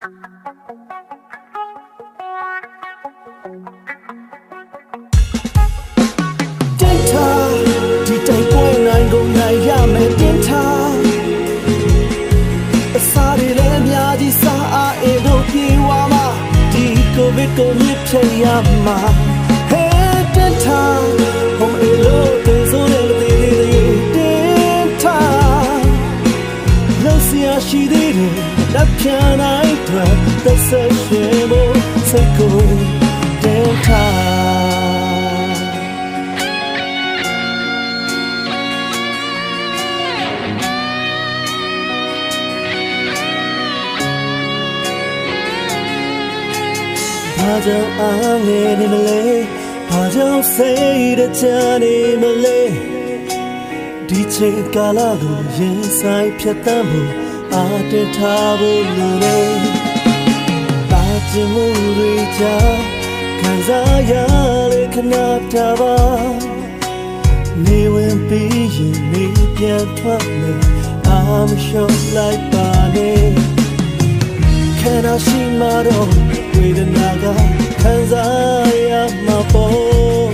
တင်ထားဒီတိုင်ပွဲနိုင်ကုန်နိုင်ရမယ်တင်ထားအစားရလည်းများကြီးစားအားအေတို့ပြေဝါမှာဒီကိုဗစ်ကိုမြစ်ဖြေရမှာ ရာရှိသေးတယ်လက်ဖြန်နိုင်တော့သက်ဆက်ရှင်ဖို့စိတ်ကိုတင်ထားဘာကြောင့်အားငယ်နေမလဲဘာကြောင့်စိတ်တကြနေမလဲဒီချိန်ကာလကိုရင်ဆိုင်ဖြတ်သန်းဖို့ အားတထားဖို့လိုတယ်တာချင်မှုတွေကြောင့်ခံစားရလေခဏတာပါနေဝင်ပြီးရင်နေပြန်ထွက်မယ်အာမရှော့လိုက်ပါနဲ့ Can I see my own ဝေဒနာကခံစားရမှာပေါ့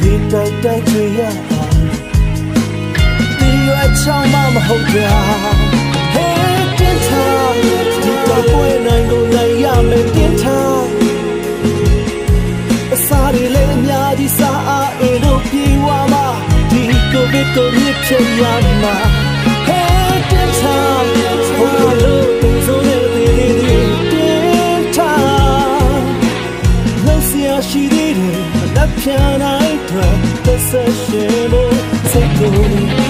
ဒီတိုက်တိုက်ကြရအောင်ဒီရွယ်ချောင်းမမဟုတ်ကြ Hey တင်ထားဒီတော့ ပွဲနိုင်ကိုနိုင်ရမယ်တင်ထားအစားရလေအများကြီးစားအားအလို့ပြေဝမှာဒီကိုဗစ်ကိုမြစ်ချင်ရမှာ Hey တင်ထားဟိုလိုဆိုနေသေးသေးတင်ထားလို့စရာရှိသေးတယ်လက်ဖြန်နိုင်တော့သက်ဆက်ရှင်လို့စိတ်ကို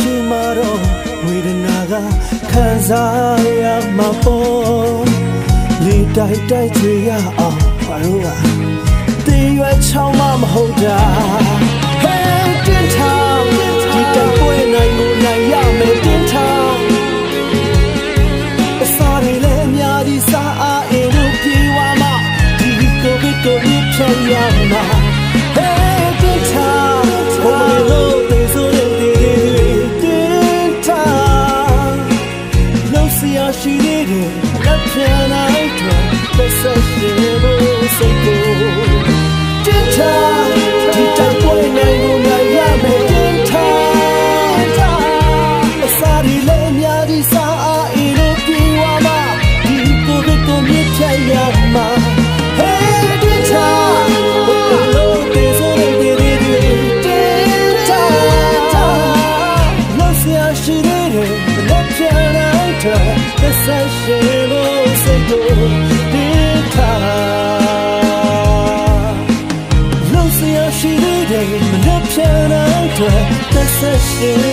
ရှိမှတော့ဝေဒနာကခံစားရမှာပေါ့လေတိုက်တိုက်ချွေရအောင်ဘာလို့ကတင်းရွယ်ချောင်းမမဟုတ် ရှိသေးတယ်လက်ဖြန်နိုင်တော့သက်ဆက်ရှင်ဖို့စိတ်ကိုတင်ထား သက်